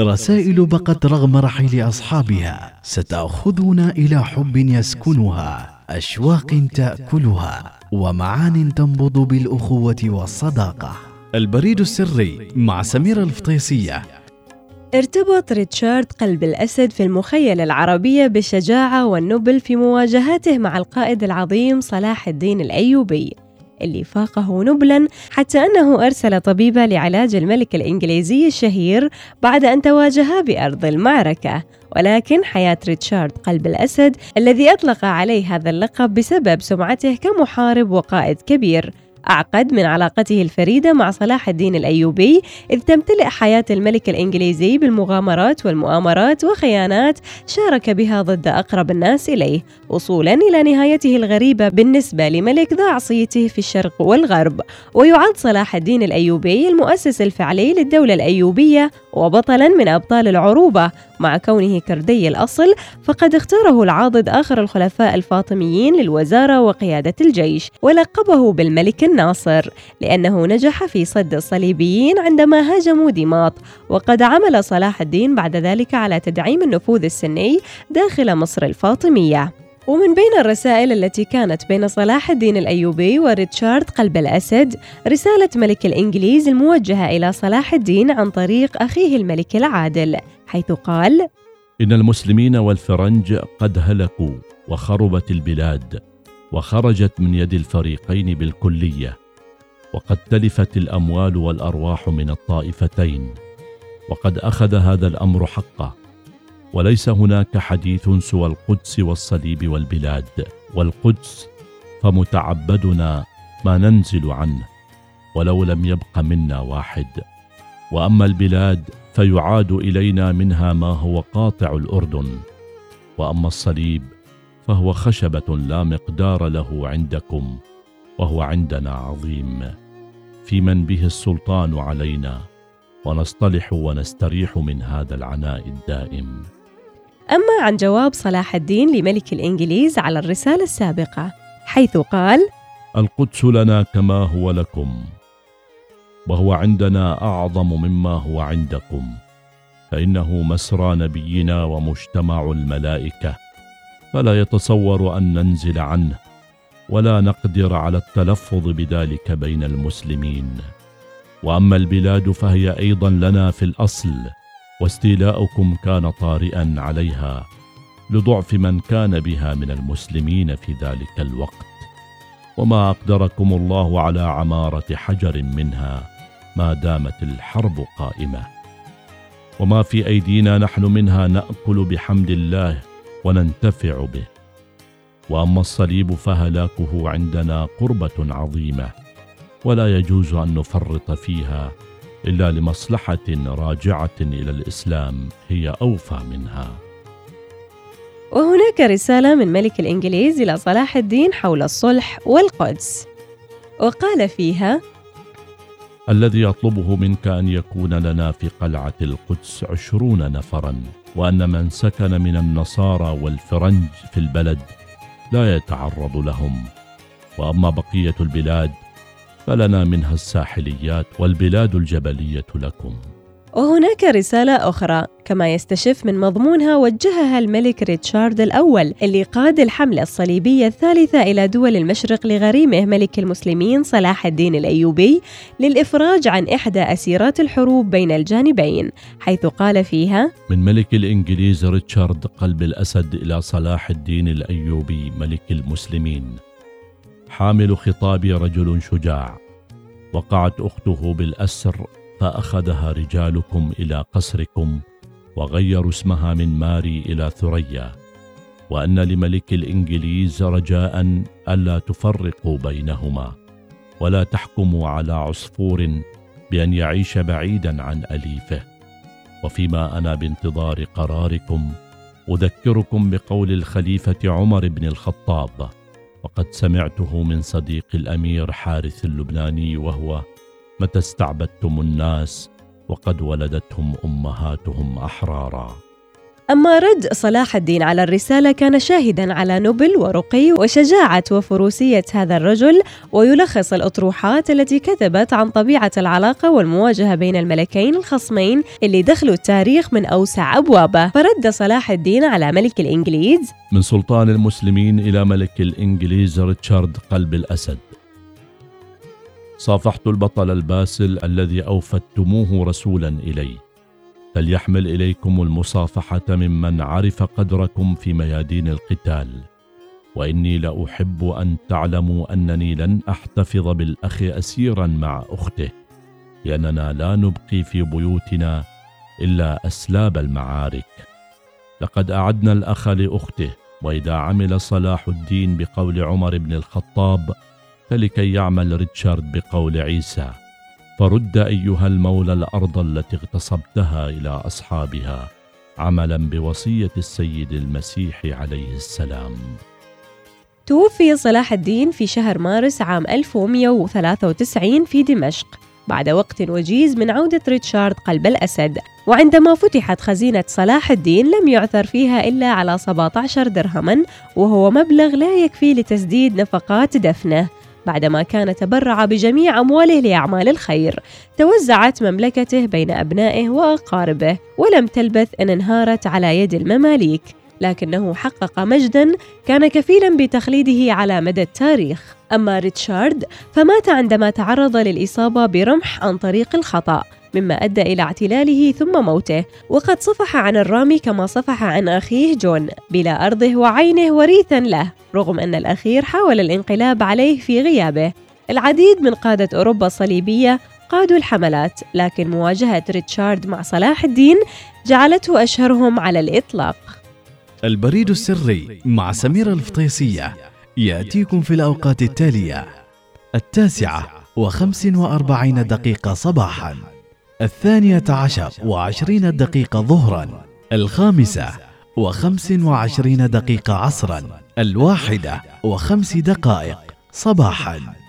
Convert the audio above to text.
رسائل بقت رغم رحيل أصحابها ستأخذنا إلى حب يسكنها أشواق تأكلها ومعان تنبض بالأخوة والصداقة. البريد السري مع سميرة الفطيسية. ارتبط ريتشارد قلب الأسد في المخيلة العربية بالشجاعة والنبل في مواجهاته مع القائد العظيم صلاح الدين الأيوبي. اللي فاقه نبلا حتى أنه أرسل طبيبة لعلاج الملك الإنجليزي الشهير بعد أن تواجها بأرض المعركة. ولكن حياة ريتشارد قلب الأسد الذي أطلق عليه هذا اللقب بسبب سمعته كمحارب وقائد كبير. أعقد من علاقته الفريدة مع صلاح الدين الأيوبي إذ تمتلئ حياة الملك الإنجليزي بالمغامرات والمؤامرات وخيانات شارك بها ضد أقرب الناس إليه وصولا إلى نهايته الغريبة بالنسبة لملك ذا عصيته في الشرق والغرب. ويعد صلاح الدين الأيوبي المؤسس الفعلي للدولة الأيوبية وبطلا من أبطال العروبة. مع كونه كردي الأصل فقد اختاره العاضد آخر الخلفاء الفاطميين للوزارة وقيادة الجيش ولقبه بالملك الناصر لأنه نجح في صد الصليبيين عندما هاجموا دماط وقد عمل صلاح الدين بعد ذلك على تدعيم النفوذ السني داخل مصر الفاطمية. ومن بين الرسائل التي كانت بين صلاح الدين الأيوبي وريتشارد قلب الأسد رسالة ملك الإنجليز الموجهة إلى صلاح الدين عن طريق أخيه الملك العادل حيث قال إن المسلمين والفرنج قد هلكوا وخربت البلاد. وخرجت من يد الفريقين بالكلية وقد تلفت الأموال والأرواح من الطائفتين وقد أخذ هذا الأمر حقه. وليس هناك حديث سوى القدس والصليب والبلاد. والقدس فمتعبدنا ما ننزل عنه ولو لم يبق منا واحد. وأما البلاد فيعاد إلينا منها ما هو قاطع الأردن. وأما الصليب فهو خشبة لا مقدار له عندكم وهو عندنا عظيم. في من به السلطان علينا ونصطلح ونستريح من هذا العناء الدائم. أما عن جواب صلاح الدين لملك الإنجليز على الرسالة السابقة حيث قال القدس لنا كما هو لكم وهو عندنا أعظم مما هو عندكم فإنه مسرى نبينا ومجتمع الملائكة. فلا يتصور أن ننزل عنه ولا نقدر على التلفظ بذلك بين المسلمين. وأما البلاد فهي أيضا لنا في الأصل واستيلاؤكم كان طارئا عليها لضعف من كان بها من المسلمين في ذلك الوقت. وما أقدركم الله على عمارة حجر منها ما دامت الحرب قائمة. وما في أيدينا نحن منها نأكل بحمد الله وننتفع به. وأما الصليب فهلاكه عندنا قربة عظيمة ولا يجوز أن نفرط فيها إلا لمصلحة راجعة إلى الإسلام هي أوفى منها. وهناك رسالة من ملك الإنجليز إلى صلاح الدين حول الصلح والقدس. وقال فيها الذي يطلبه منك أن يكون لنا في قلعة القدس عشرون نفرا. وأن من سكن من النصارى والفرنج في البلد لا يتعرض لهم. وأما بقية البلاد فلنا منها الساحليات والبلاد الجبلية لكم. وهناك رسالة أخرى كما يستشف من مضمونها وجهها الملك ريتشارد الأول اللي قاد الحملة الصليبية الثالثة إلى دول المشرق لغريمه ملك المسلمين صلاح الدين الأيوبي للإفراج عن إحدى أسيرات الحروب بين الجانبين حيث قال فيها من ملك الإنجليز ريتشارد قلب الأسد إلى صلاح الدين الأيوبي ملك المسلمين. حامل خطابي رجل شجاع. وقعت أخته بالأسر فأخذها رجالكم إلى قصركم وغيروا اسمها من ماري إلى ثريا وأن لملك الإنجليز رجاء ألا تفرقوا بينهما ولا تحكموا على عصفور بأن يعيش بعيدا عن أليفه. وفيما أنا بانتظار قراركم أذكركم بقول الخليفة عمر بن الخطاب وقد سمعته من صديق الأمير حارث اللبناني وهو متى استعبدتم الناس وقد ولدتهم أمهاتهم أحرارا؟ أما رد صلاح الدين على الرسالة كان شاهدا على نبل ورقي وشجاعة وفروسية هذا الرجل ويلخص الأطروحات التي كتبت عن طبيعة العلاقة والمواجهة بين الملكين الخصمين اللي دخلوا التاريخ من أوسع أبوابه. فرد صلاح الدين على ملك الإنجليز. من سلطان المسلمين إلى ملك الإنجليز ريتشارد قلب الأسد. صافحت البطل الباسل الذي أوفدتموه رسولا إلي. فليحمل إليكم المصافحة ممن عرف قدركم في ميادين القتال. وإني لأحب أن تعلموا أنني لن أحتفظ بالأخ أسيرا مع أخته. لأننا لا نبقي في بيوتنا إلا أسلاب المعارك. لقد أعدنا الأخ لأخته وإذا عمل صلاح الدين بقول عمر بن الخطاب فلكي يعمل ريتشارد بقول عيسى فرد أيها المولى الأرض التي اغتصبتها إلى أصحابها عملا بوصية السيد المسيح عليه السلام. توفي صلاح الدين في شهر مارس عام 1193 في دمشق بعد وقت وجيز من عودة ريتشارد قلب الأسد. وعندما فتحت خزينة صلاح الدين لم يعثر فيها إلا على 17 درهما وهو مبلغ لا يكفي لتسديد نفقات دفنه. بعدما كان تبرع بجميع أمواله لأعمال الخير توزعت مملكته بين أبنائه وأقاربه ولم تلبث أن انهارت على يد المماليك لكنه حقق مجدا كان كفيلا بتخليده على مدى التاريخ. أما ريتشارد فمات عندما تعرض للإصابة برمح عن طريق الخطأ. مما أدى إلى اعتلاله ثم موته. وقد صفح عن الرامي كما صفح عن أخيه جون بلا أرضه وعينه وريثا له رغم أن الأخير حاول الانقلاب عليه في غيابه. العديد من قادة أوروبا الصليبية قادوا الحملات لكن مواجهة ريتشارد مع صلاح الدين جعلته أشهرهم على الإطلاق. البريد السري مع سميرة الفطيسية. يأتيكم في الأوقات التالية التاسعة وخمس وأربعين دقيقة صباحاً. الثانية عشر وعشرين دقيقة ظهرا الخامسة وخمس وعشرين دقيقة عصرا الواحدة وخمس دقائق صباحا.